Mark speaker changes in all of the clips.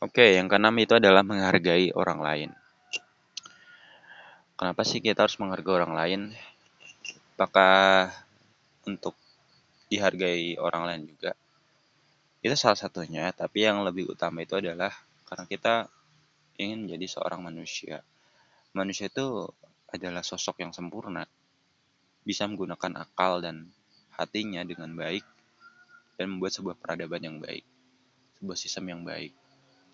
Speaker 1: Oke, yang keenam itu adalah menghargai orang lain. Kenapa sih kita harus menghargai orang lain? Apakah untuk dihargai orang lain juga? Itu salah satunya, tapi yang lebih utama itu adalah karena kita ingin menjadi seorang manusia. Manusia itu adalah sosok yang sempurna, bisa menggunakan akal dan hatinya dengan baik, dan membuat sebuah peradaban yang baik, sebuah sistem yang baik.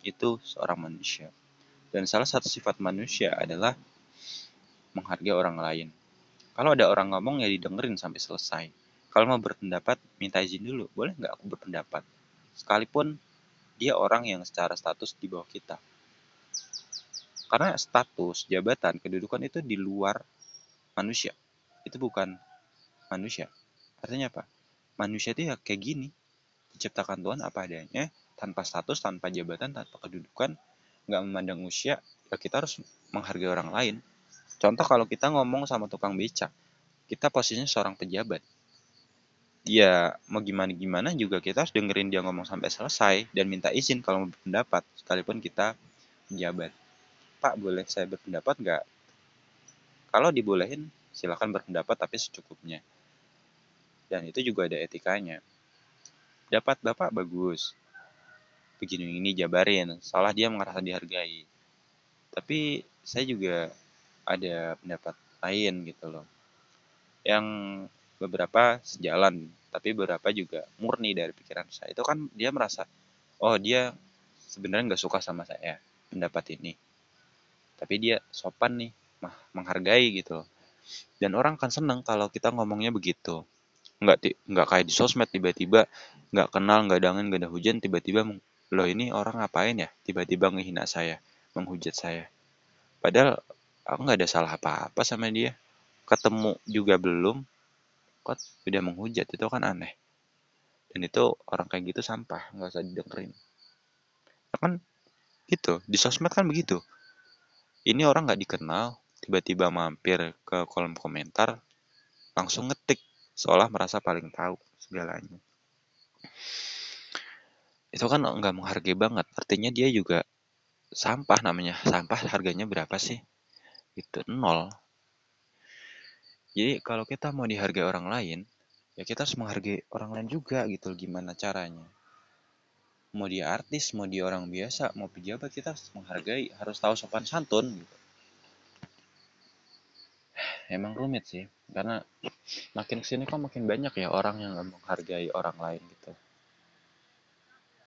Speaker 1: Itu seorang manusia. Dan salah satu sifat manusia adalah menghargai orang lain. Kalau ada orang ngomong ya didengerin sampai selesai. Kalau mau berpendapat, minta izin dulu. Boleh nggak aku berpendapat? Sekalipun dia orang yang secara status di bawah kita. Karena status, jabatan, kedudukan itu di luar manusia. Itu bukan manusia. Artinya apa? Manusia itu ya kayak gini. Diciptakan Tuhan apa adanya, tanpa status, tanpa jabatan, tanpa kedudukan, nggak memandang usia, ya kita harus menghargai orang lain. Contoh kalau kita ngomong sama tukang becak, kita posisinya seorang pejabat. Dia mau gimana-gimana juga kita harus dengerin dia ngomong sampai selesai dan minta izin kalau mau berpendapat, sekalipun kita pejabat. Pak, boleh saya berpendapat nggak? Kalau dibolehin, silakan berpendapat tapi secukupnya. Dan itu juga ada etikanya. Dapat Bapak bagus. Begini ini jabarin, salah dia merasa dihargai. Tapi saya juga ada pendapat lain gitu loh. Yang beberapa sejalan tapi beberapa juga murni dari pikiran saya. Itu kan dia merasa oh dia sebenarnya nggak suka sama saya pendapat ini. Tapi dia sopan nih mah menghargai gitu loh. Dan orang kan seneng kalau kita ngomongnya begitu. Nggak nggak kayak di sosmed tiba-tiba nggak kenal nggak ada nggak ada hujan tiba-tiba loh ini orang ngapain ya? Tiba-tiba ngehina saya menghujat saya. Padahal aku nggak ada salah apa-apa sama dia. Ketemu juga belum. Kok udah menghujat? Itu kan aneh. Dan itu orang kayak gitu sampah nggak usah didengerin. Nah, kan itu di sosmed kan begitu. Ini orang nggak dikenal tiba-tiba mampir ke kolom komentar langsung ngetik seolah merasa paling tahu segalanya itu kan nggak menghargai banget. Artinya dia juga sampah namanya. Sampah harganya berapa sih? Itu nol. Jadi kalau kita mau dihargai orang lain ya kita harus menghargai orang lain juga gitu. Gimana caranya? Mau dia artis mau dia orang biasa mau pejabat kita harus menghargai harus tahu sopan santun gitu. Emang rumit sih karena makin ke sini kok makin banyak ya orang yang menghargai orang lain gitu